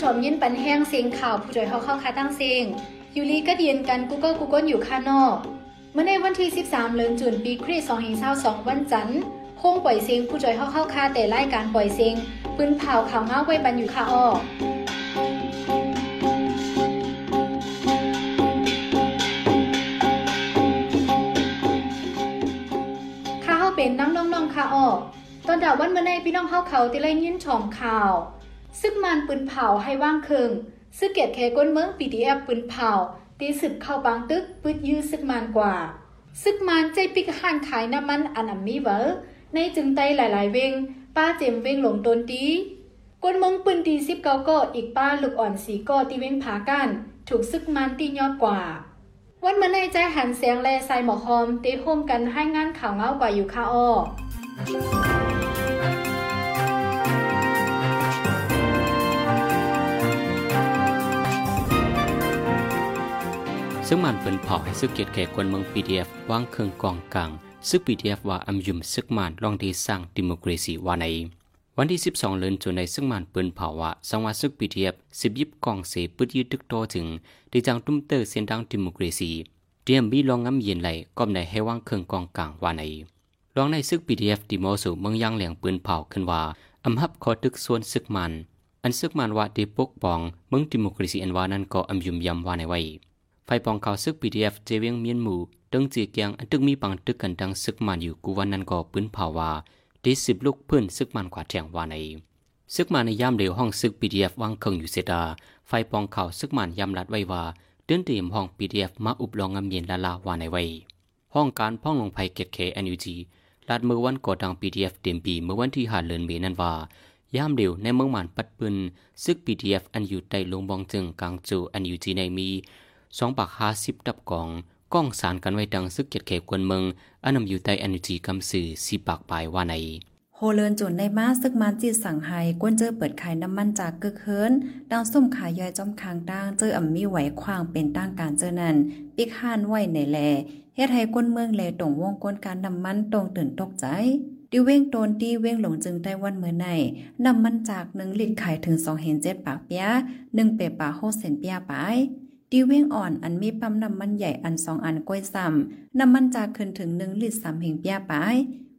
ค่าพี่น้อถมยินปันแห้งเสียงข่าวผู้จ่อยเฮาเข้าคาตั้งเสียงยูรีก็เดียนกัน Google Google อยู่ค่านอก เมื่อในวันที่ 13 เดือนจุนปีคริสต์2522วันจันทร์คงปล่อยเสียงผู้จ่อยเฮาเข้าคาแต่รายการปล่อยเสียงปืนเผาข่าวเงาไว้บันอยู่คาอ้อข้าเฮาเป็นนั่งน้องๆค่าอ้อตอนดาวันเมื่อในพี่น้องเฮาเขาติไลยินช่องข่าว ซึกมันปืนเผาให้ว่างเคิงซึกเกียดแคก้นเมือง PDF ปืนเผาตีสึกเข้าบางตึกปึดยื้อซึกมันกว่า ซึกมันใจปิกห่านขายน้ำมันอันอัมมีเวอร์ในจึงไตหลายๆเวง ป้าเจมเวงหลงตนตีก้นเมืองปืนตีสิบเก้าก็อีกป้าลูกอ่อนสีก็ตีเวงผากัน ถูกซึกมันตียอดกว่า วันเมื่อในใจหันเสียงแลใส่หมอคอมตีโฮมกันให้งานข่าวเงากว่าอยู่ค่ะอ้อ ซึ่งมันเป็นเผาให้ซึกเกียรติแก่คนเมือง PDF วางเครื่องกองกลางซึก PDF ว่าอำยุมซึกมันลองดีสร้างดิโมคราซีว่าใน วันที่ 12 เดือนจุนในซึ่งมันเปิ้นเผาว่าสังวาซึก PDF สิบยิบกองเสปืดยืดตึกโตถึงได้จังตุ้มเตอร์เสียนดังดิโมคราซีเตรียมบีลองงำเย็นไหลก็ในให้วางเครื่องกองกลางว่าในลองในซึก PDF ดิโมสู่เมืองย่างเหลียงปืนเผาขึ้นว่าอำหับขอตึกส่วนซึกมัน อันซึกมันว่าได้ปกป้องเมืองดิโมคราซีอันว่านั้นก็อำยุมยำว่าในไว้ ไฟปองเขาซึก PDF เจเวียงเมียนหมู่ตึงจีเกียงอันตึกมีปังตึกกันดังซึกมันอยู่กูวันนั้นก็ปืนเผาวาด้สิบลูกเพื่อนซึกมันกว่าแจงว่าในซึกมันในย่ามเร็วห้องซึก PDF วางเครื่องอยู่เสดา ไฟปองเขาซึกมันยำรัดไว้ว่าเดินเตรียมห้อง PDF มาอุบลองงำเย็นละลาว่าในไว้ห้องการพ่องลงไฟเกตเค NUG ลาดเมื่อวันก่อดัง PDF เต็มปีเมื่อวันที่หาเลือนเมนั้นว่าย่ามเร็วในเมืองมันปัดปืนซึก PDF อันอยู่ใต้ลงบองจึงกลางจู NUG ในมี สองปากหาสิบดับกองกล้องสารกันไว้ดังซึกเกียร์เขกวนเมืองอันนำอยู่ใต้ NUG กำสื่อสีปากปลายว่าในโฮเลินจนในมาซึกมันจีสั่งไห้กวนเจอเปิดขายน้ำมันจากกึกเฮิรนดังส้มขายย่อยจอมคางด่างเจออ่ำมีไหวควางเป็นตั้งการเจอนันปิกห้านไหวในแลเฮ็ดให้ก้นเมืองแลตรงวงกลการน้ำมันตรงตื่นตกใจดิเว้งโตนตีเว้งหลงจึงได้วันเมื่อในน้ำมันจากหนึ่งลิตรขายถึงสองเห็นเจ็ดปากเปียหนึ่งเปปาโฮเซนเปียไป ดิเว้งอ่อนอันมีปั๊มน้ำมันใหญ่อันสองอันก้อยซ้ำน้ำมันจากขึ้นถึงหนึ่งลิตรสามเห็นเปียไป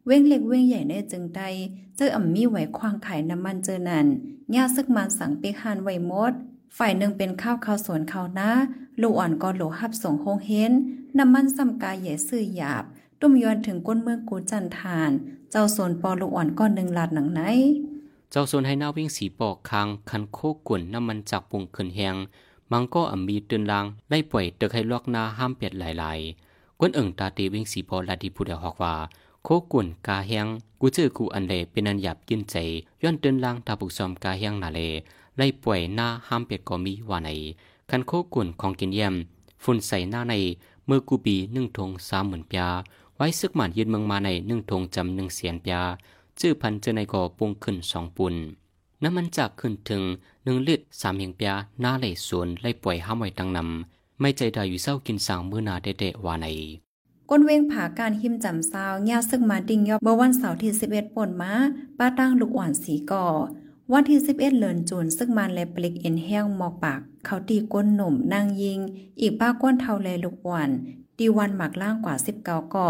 เว้งเล็กเว้งใหญ่ในจึงใดเจออ่ำมีไหวควางขายน้ำมันเจอนันย่าซึกมันสั่งเปกหานไว้มด ฝ่ายหนึ่งเป็นข้าวข้าวสวนข้าวนาลูกอ่อนก็โหลหับส่งโฮงเฮนน้ำมันซ้ำกายใหญ่ซื่อหยาบตุ้มยอนถึงก้นเมืองกูจันทาน เจ้าสวนปอลูกอ่อนก้อนหนึ่งหลาดหนังไหน เจ้าสวนให้หน้าวิ่งสีปอกคางคันโคกวนน้ำมันจากปุ่งขึ้นแหง มังก็อ่ำมีเตือนลางไล่ปล่อยเตึกให้ลอกนาห้ามเปียดหลายๆกวนเอิงตาตีวิ่งสีปอลาดีผู้เดียวฮอกว่า โคกวนกาแหงกูเจอกูอันเลเป็นอันหยาบกินใจย้อนเตือนลางตาบุกซอมกาแหงนาเลไล่ป่วยหน้าห้ามเปียดก็มีว่าในคันโคกวนของกินเยี่ยมฝุ่นใส่หน้าในเมื่อกูปีหนึ่งทงสามหมื่นปยาไว้ซึกหมันยืนเมืองมาในหนึ่งทงจำหนึ่งเสียนปยาชื่อพันเจอในก่อปุงขึ้นสองปุน น้ำมันจากขึ้นถึงหนึ่งลิตรสามเหียงปยหน้าไหลสวนไล่ป่วยห้ามไว้ตั้งนำไม่ใจดาอยู่เศร้ากินสางมือนาเดะๆว่าในก้นเวงผาการหิมจำซาวย่าซึกมาดิ่งยอบเมื่อวันเสาร์ที่ 11ป่นมาป้าตั้งลูกอ่อนสีก่อวันที่ 11 เลือนจูนซึกมันและปลิกเอ็นแห้งหมอกปาก เขาตีก้นหนุ่มนางยิง อีกป้าก้นเทาแลลูกอ่อนตีวันหมักล่างกว่า 19 ก่อ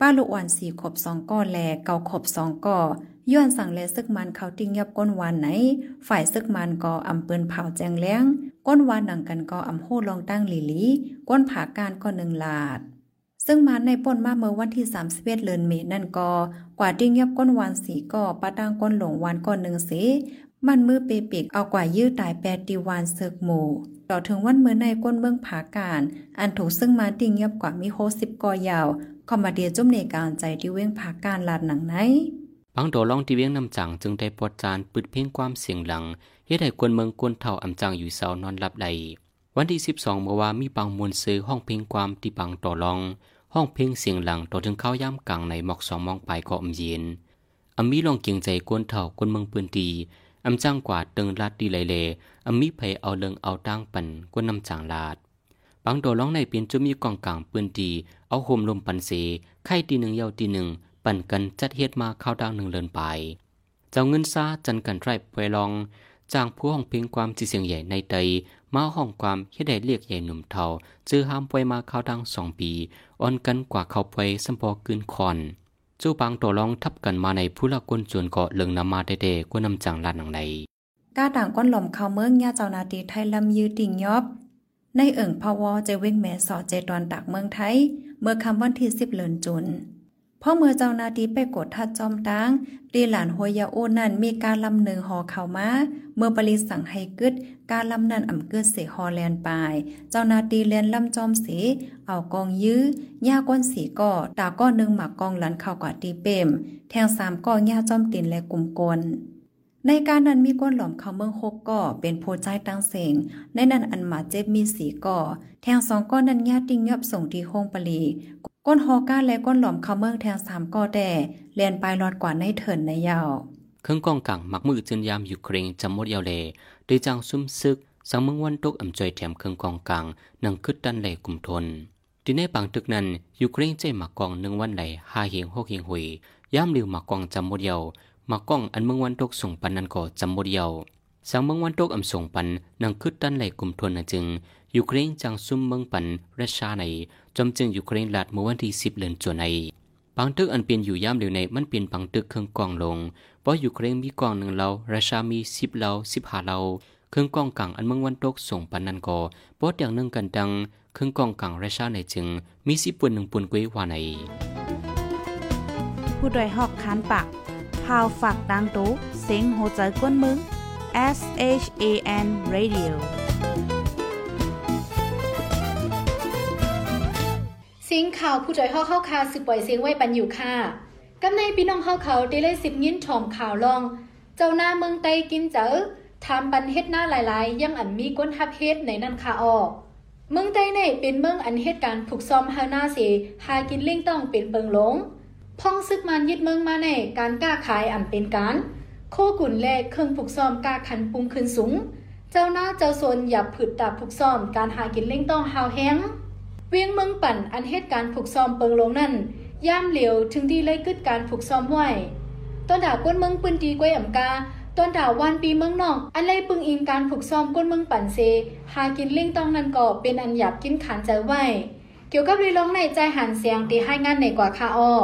ป้าลูกอ่อนสีขบสองก่อแลเกาขบสองก่อ ย้อนสั่งแลซึกมันเขาติ้งยับก้นวานไหน ฝ่ายซึกมันก็อำเปืนเผาแจงแล้ง ก้นวานหนังกันก็อำโหลองตั้งหลีหลีก้นผาการก็หนึ่งลาด ซึ่งมันในป่นมาเมื่อวันที่31เดือนเมษนั่นก็กว่าดิ้งยับก้นวานสีก็ปะตั้งก้นหลงวานก้อนหนึ่งเสมันมือเปปิกเอากว่ายื้อตายแปดตีวานเซิกหมู่ต่อถึงวันเมื่อในก้นเมืองผาการ อันถูกซึ่งมาดิ้งยับกว่ามีโฮสิบกอยาวคอมมาเดียจุ่มในการใจที่เว้งผาการลาดหนังไหน บางโดลองที่เวียงนำจังจึงได้ปลดจานปึดเพ่งความเสียงหลังเฮ็ดให้กวนเมืองกวนเท่าอำจังอยู่เสานอนหลับใดวันที่ 12เมื่อวามีบางมวลซื้อห้องเพลงความที่บางต่อรอง ห้องเพลงเสียงหลังต่อถึงเข้าย่ำกลางในหมอกสองมองไปก็อมเย็นอำมีลองเกียงใจกวนเท่ากวนเมืองปืนตีอำจังกว่าตึงลาดดีไหลเลอำมีไผเอาเลิงเอาตั้งปันกวนนำจางลาดบางโดร้องในเปลี่ยนจุมีกองกลางปืนตีเอาโฮมลมปันเสไข่ตีหนึ่งเยาตีหนึ่ง ปั่นกันจัดเฮ็ดมาเข้าดาวหนึ่งเลินไป เจ้าเงินซาจันกันไรไปลองจางผู้ห้องเพลงความจีเสียงใหญ่ในใดมาห้องความเฮ็ดได้เรียกใหญ่หนุ่มเทาจื้อห้ามปล่อยมาเข้าดังสองปีอ่อนกันกว่าเขาไปสัมพอกืนคอนจู้บางตัวลองทับกันมาในผู้ละกนจวนเกาะเลิงนำมาได้ๆกว่านำจังลานหนังในกาต่างก้อนหล่อมเขาเมืองยาเจ้านาตีไทยลำยือติ่งยอบ ในเอิ่งพาวอจะเว้งแม่สอเจตอนตักเมืองไทย เมื่อคำวันที่สิบเลินจุน พ่อเมื่อเจ้านาทีไปกดทัดจอมตังตีหลานหัวยาโอนั่นมีการลำหนึ่งหอเข้ามาเมื่อบริสั่งให้กึดการลำนันอ่ำกึดเสฮอแลนปลาย เจ้านาตีเลียนลำจอมสีเอากองยื้อย่าก้นสีก่อตาก้อนหนึ่งหมักกองหลันเข้ากว่าตีเปมแทงสามก่อย่าจอมตินและกลุ่มกลในการนั้นมีก้นหลอมเขาเมืองหกก่อเป็นโพใจตั้งเสงในนั้นอันหมาเจ็บมีสีก่อแทงสองก้อนนั้นญาติงยอบส่งที่โฮงปลี ก้นฮอก้าและก้นหลอมเขาเมืองแทงสามก่อแต่เลียนปลายรอดกว่าในเถินในยาวเครื่องกองกังมักมือจืนยามยูเครนจำหมดยาวเลด้วยจังซุ่มซึกสังเมืองวันตกอ่ำจอยแถมเครื่องกองกังนังคึดดันไหลกลุ่มทนที่ในบางตึกนั้นยูเครนใจหมักกองหนึ่งวันไหลห้าเหียงหกเหียงหุยย่ามเร็วหมักกองจำหมดยาวมากล้องอันเมืองวันตกส่งปันนันก็จำบดเดียว สังเมืองวันตกอำส่งปันนังคึดตันไหลกลุ่มทนนจึงยูเครนจังซุ่มเมืองปันรัสเซียในจอมจึงยูเครนลาดเมื่อวันที่สิบเดือนจวนในปังตึกอันเป็นอยู่ย่ามเหลวในมันเป็นปังตึกเครื่องกองลงเพราะยูเครนมีกองหนึ่งเรารัสเซียมีสิบเราสิบหาเราเครื่องกองกังอันเมืองวันตกส่งปันนันก็เพราะอย่างนึ่งกันดังเครื่องกองกังรัสเซียในจึงมีสิบปุ่นหนึ่งปุ่นกวยว่าในผู้โดยหอกคานปากพาวฝากดังตู้เซ็งโหใจกวนมึง S H A N Radio เสียงข่าวผู้จ่อยห่อเข้าคาสืบปล่อยเสียงไว้ปันอยู่ค่ะกำในพี่น้องเข้าเขาได้เลยสิบยินถ่อมข่าวลอง เจ้าหน้าเมืองไตกินเจอทำบันเฮ็ดหน้าหลายๆ ยังอันมีก้นฮับเฮ็ดในนั่นค่ะออกเมืองไตในเป็นเมืองอันเหตุการณ์ผูกซ้อมฮาหน้าเสหากินเล่งต้องเป็นเปิงหลง พ่องซึกมันยึดเมืองมาในการกล้าขายอันเป็นการ โคกุ่นแลกเครื่องผูกซ้อมกาขันปุ่มขึ้นสูง เจ้าหน้าเจ้าโซนหยับผืดตาผูกซ้อมการหากินเล่งต้องหาวแห้ง เวียงเมืองปั่นอันเหตุการผูกซ้อมเปิงลงนั่นย่ามเหลียวถึงที่เลยกึดการผูกซ้อมไหวต้นดาวก้นเมืองปืนดีกวยอ่ำกาต้นดาววันปีเมืองนอก อันเลยปึงอิงการผูกซ้อมก้นเมืองปั่นเซ หากินเล่งต้องนั่นก็เป็นอันหยับกินขันใจไหวเกี่ยวกับรีลองในใจหันเสียงตีให้งานในกว่าคาอ้อ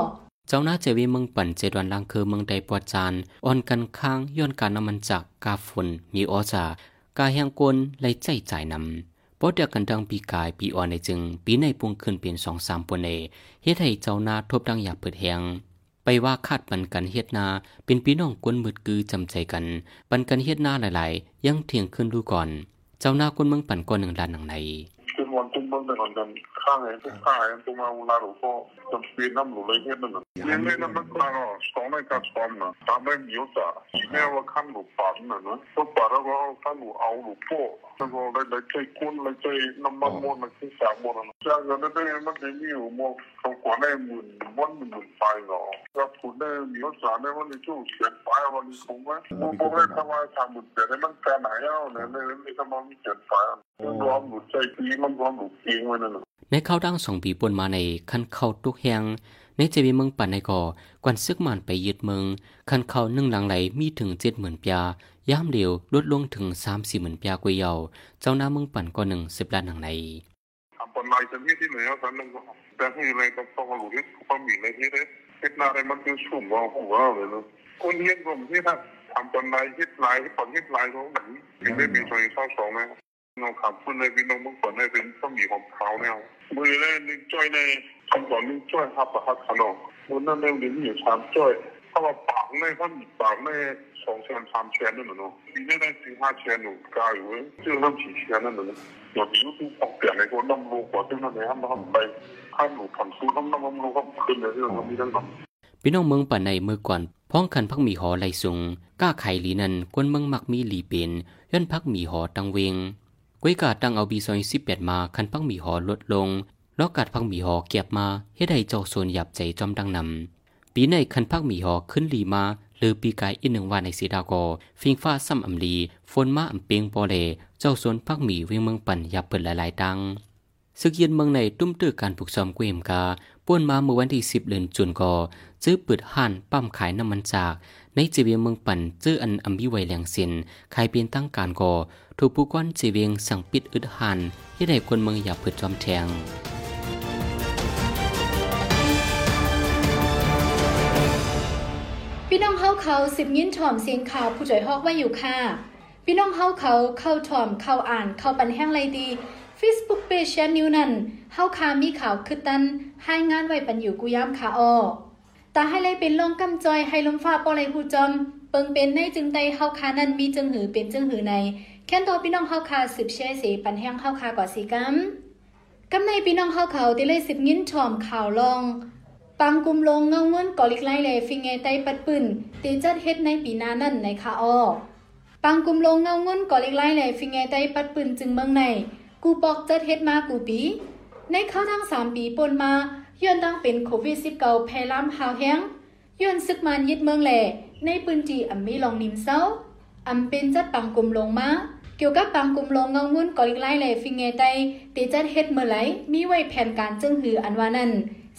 เจ้าหน้าเจวีเมืองปั่นเจดวันลังคือเมืองใดปวดจานอ่อนกันข้างย้อนการน้ำมันจากกาฝนมีออจากาแหงกลไลใจจ่ายนำปอดเดียกันดังปีกายปีอ่อนในจึง ปีในปุงขึ้นเป็นสองสามปนเอเฮ็ดให้เจ้าหน้าทบดังอยากเปิดแหงไปว่าคาดปันกันเฮ็ดนา เป็นพี่น้องกวนมืดกือจำใจกัน ปันกันเฮ็ดนาหลายๆ ยังเที่ยงขึ้นดูก่อน เจ้าหน้ากวนเมืองปั่นก้อนหนึ่งลานหนังใน วันตุ้มเมืองแต่ก่อนกันข้างไงตุ้มข้างไงตุ้มมาเวลาหลวงพ่อจำเป็นน้ำหลุดเลยเฮ็ดนั่นน่ะยังไม่น้ำมันกลางอะสองในไม่มีจ่าแม่ว่าขั้นหลุดปานน่ะนะก็ปาแล้วก็ขั้นหลุดเมื่อแล้วก็ได้ได้ใจกุ้นได้ใจน้ำมันมดนะคือสามมดนะจ้างเงินได้มันได้มีอยู่มองเขากว่าได้หมื่นวันหมื่นไปเนาะก็คุณได้มีจ่าได้วันนี้จู่เสียไปวันนี้คงไหมผมบอกได้ทำไมทำหลุดแต่ได้มันแค่ไหนเอะเนี่ยไม่ทำไมมีเสียไปรวมหลุดใจปีมันรวมหลุดเองไว้นั่นในเข้าดังสองปีปนมาในคันเข้าตุกแหงในเจวีเมืองปันในก่อกวนซึกมันไปยึดเมืองคันเข้านึ่งหลังไหลมีถึงเจ็ดหมื่นปยย่ามเดียวลดลงถึงสามสี่หมื่นปียกวยเยาเจ้าหน้าเมืองปันก็หนึ่งสิบล้านหนังใน ลายจะมีที่ไหนอะสันนึงแต่ที่อะไรก็ต้องหลุดที่ความมีอะไรที่ได้เฮ็นาอะไรมันคือชุ่มว่าหัวเลยนะคนเฮียนผมที่ถ้าทำปนลายเฮ็ดลายที่ปนเฮ็ดลายเขาเหมือนไม่มีซอยเศร้าสองไหมน้องขับคุณเลยพี่น้องมึงก่อนได้เป็นต้องมีของเขาแนวมือเลยนึงจ้อยในคำสอนนึงจ้อยครับประคับขนมมันนั่นเรื่องนี้อยู่สามจ้อย ถ้าว่าปากในท่านปากในสองแสนสามแสนนั่นน่ะเนาะปีนี้ได้สี่ห้าแสนหนูกลายอยู่ชื่อน้ำสี่แสนนั่นน่ะเนาะเดี๋ยวนี้ต้องปอกเปลี่ยนในคนน้ำรูกว่าที่นั่นเลยห้ามทำไปข้าหนูผ่อนสู้น้ำน้ำรูก็ขึ้นเลยที่เรามีทั้งนั้นพี่น้องเมืองป่าในเมื่อก่อนพ้องคันพักมีหอไหลสูงก้าไข่ลีนันกวนเมืองมักมีลีเป็นย้อนพักมีหอตังเวงก้วยกาดตังเอาบีซอยสิบแปดมาคันพักมีหอลดลงลอกกาดพักมีหอเก็บมาเฮ็ดให้เจ้าโซนหยับใจจอมดังนำ ปีในคันพักมีหอขึ้นลีมาหรือปีกายอีกหนึ่งวันในสีดากอฟิงฟ้าซ้ำอำลีฝนมาอำเปียงปอเล เจ้าโซนพักมีเวียงเมืองปั่นหยับเปิดหลายๆตังศึกเย็นเมืองในตุ้มตื้อการผูกซ้อมเกวมกาป่วนมาเมื่อวันที่สิบเดือนจุนกอซื้อปืดห่านปั้มขายน้ำมันจาก ในจีเวียงเมืองปั่นเจออันอัมบิไวแหลงเสียนใครเป็นตั้งการกอถูกผู้ก้อนจีเวียงสั่งปิดอึดหันที่ให้คนเมืองอย่าเผิดจอมแทง น้องเฮาเขาสิบยินถ่อมเสียงข่าวผู้จ่อยฮอกไว้อยู่ค่ะ พี่น้องเฮาเขาเข้าถ่อมเข้าอ่านเข้าปันแห้งไรดี Facebook Page แชนนิวนั่นเฮาคามีข่าวคือตันให้งานไว้ปันอยู่กุยามค่ะออตาให้เลยเป็นลองกำจอยให้ลมฟ้าปอเลยผู้จอมเปิงเป็นในจึงใดเฮาคานั่นมีจึงหือเป็นจึงหือใน แค่ตัวพี่น้องเฮาคาสืบแช่เสปันแห้งเฮาคากว่าสีกำกำในพี่น้องเฮาเขาที่เลยสิบยินถ่อมข่าวลอง ปังกุมลงเงาเงินก่อลิกไล่แลฟิงไงไตปัดปืนตีจัดเฮ็ดในปีหน้านั่นในคาออปังกุมลงเงาเงินก่อลิกไล่แลฟิงไงไตปัดปืนจึงเมืองใน กูปอกจัดเฮ็ดมากูปี ในเข้าทั้งสามปีปนมาย้อนตั้งเป็นโควิด19แพร่ล้ำหาวแห้งย้อนซึกมันยึดเมืองแหล่ในปืนจีอำมีลองนิมเศร้าอำเป็นจัดปังกุมลงมาเกี่ยวกับปังกุมลงเงาเงินก่อลิกไล่แลฟิงไงไตตีจัดเฮ็ดเมื่อไหลมีไว้แผนการจึงหืออันว่านั้น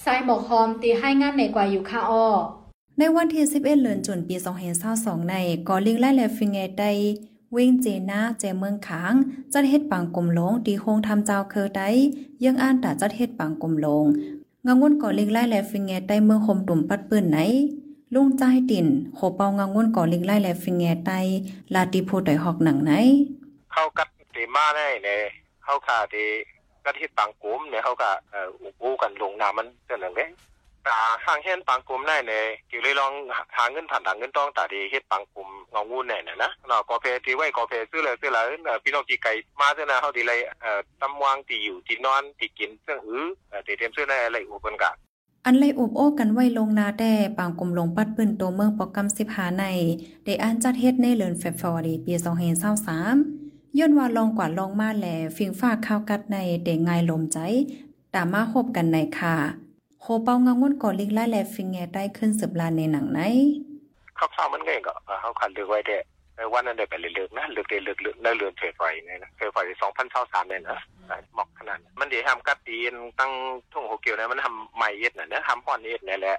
สายหมอกหอมตีให้งานในกว่าอยู่ค่ะอ้อในวันที่ 11 เดือนจุนปี 2022ในกอลิงไล่และฟิงเงไดเว้งเจนาเจเมืองขาง จัดเฮ็ดปังกลมหลงตีโคงทำเจ้าเคอไดยังอ่านตาจัดเฮ็ดปังกลมหลงงางวนกอลิงไล่และฟิงเงไดเมืองคมตุ่มปัดปืนไหนลุงใจายติ่นโขเปางางวนกอลิงไล่และฟิงเงไดลาติโพดอยหอกหนังไหน เข้ากัดตีมาได้เนี่ยเข้าขา ตีกัดที่ปังกลุ่มเนี่ยเขาก็เอ่ออู้กันลงน้ำมันเท่านั้นเด้ตาห้างเฮ็ดปังกลุ่มได้เนี่ยกี่เลยลองหาเงินผ่านทางเงินต้องตาดีเฮ็ดปังกลุ่มงงูเนี่ยนะนะเนาะกอเพที่ไว้กอเพซื้อเลยซื้อเลยเอ่อพี่น้องที่ไกลมาเท่านั้นเฮาดีเลยเอ่อตำวางที่อยู่ที่นอนที่กินเครื่องอื้อเอ่อเตรียมซื้อได้อะไรอุปกรณ์กะอันไลอุบโอ้กันไว้ลงนาแต่ปางกลมลงปัดปืนตัวเมืองปอกกำสิบหาในได้อ่านจัดเฮ็ดในเดือนเฟบรุรีปี2023 ย้อนว่าลองกว่าลองมาแลฟิงฟ้าข้าวกัดในเดง่ายลมใจตามมาคบกันในค่ะโคเปางางวนก่อลิงไล่แลฟิงแงได้ขึ้นสืบลานในหนังไหนข้าวๆมันไงก็เอ่อเขาคันเลือกไว้ได้วันนั้นได้ไปเลือกนะเลือกได้เลือกเลือกได้เลือนเฟรไว้เนี่ยนะเฟรไว้2023เนี่ยนะหมาะขนาดนั้นมันได้ทำกัดตีนตั้งทุ่งโฮเกียวเนี่ยมันทำใหม่เอ็ดน่ะนะทำฮ้อนเอ็ดเนี่ยแหละ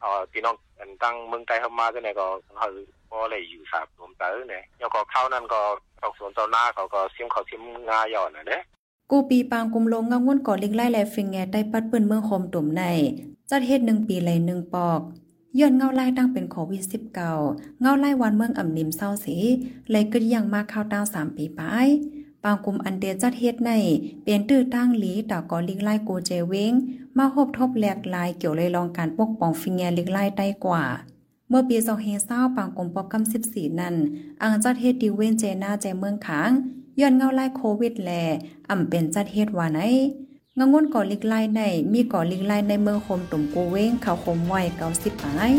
เออพี่น้องตั้งเมืองไทยเข้ามาจังได๋ก็เฮา บ่ได้อยู่สาบรวมเตอเนี่ยแล้วก็เข้านั้นก็ออกสวนเจ้าหน้าเขาก็ซิมเขาซิมงาย่อนน่ะเด้กูปีปางกุมลงงางวนก่อลิงไล่แลฟิงแงได้ปัดเปืนเมืองโคมตุ่มใน จัดเฮ็ดหนึ่งปีไหลหนึ่งปอกย้อนเงาไล่ตั้งเป็นโควิด19เงาไล่วันเมืองอ่ำนิมเศร้าสีเลยกึดยังมาเข้าดาวสามปีไปปางกุมอันเดียจัดเฮ็ดในเปลี่ยนตื้อตั้งหลีตากอลิงไล่โกเจเวงมาหบทบแหลกลายเกี่ยวเลยลองการปกป้องฟิงแงลิงไล่ได้กว่า เมื่อปี2020ปางกุมปอกกำ14นั้น อังจัดเฮดดิเวนเจนาใจเมืองขางย้อนเงาไล่โควิดแลอ่ำเป็นจัดเฮดว่าไหนงงนก่อลิกไล่ในมีก่อลิกไล่ในเมืองคมตุ่มกูเว้งเขาคมไว้90ปาย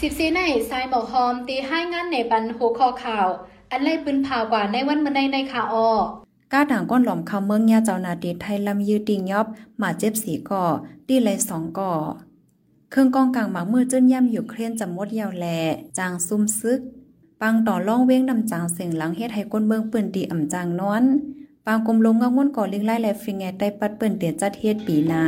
สิบสีในสายหมอกหอมตีให้งานในปันหัวข้อข่าว อันไล่ปืนผ่ากว่าในวันมันในในข่าวอ้อ ก้าด่างก้นหลอมคำเมืองยาเจ้านาดีไทยลำยืดติงยอบหมาเจ็บสีก่อดีเลยสองก่อเครื่องกองกลางหมากมือจื้นย่ำอยู่เครียนจำมดยาวแล จางซุ่มซึก ปังต่อล่องเว้งนำจางเสียงหลังเฮ็ดให้ก้นเมืองปืนตีอ่ำจางนอนปางกลมลงเงางวนก่อเลิงไล่แลฟิงแงได้ปัดเปิ้นเตียนจัดเฮ็ดปีนา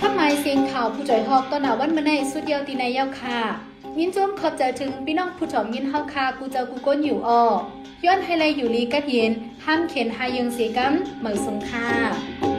ข้ามายเสียงข่าวผู้จ่อยฮอกตอนหนาวันเมันในสุดเดียวตีในเย้าค่ะ ยินจมขอบใจถึงพี่น้องผู้ถอมยินเฮาคากูเจ้ากูก้นอยู่อ้อย้อนให้ไลยอยู่ลีกัดเย็นห้ามเข็นหายังเสียกันเหมือสงค่า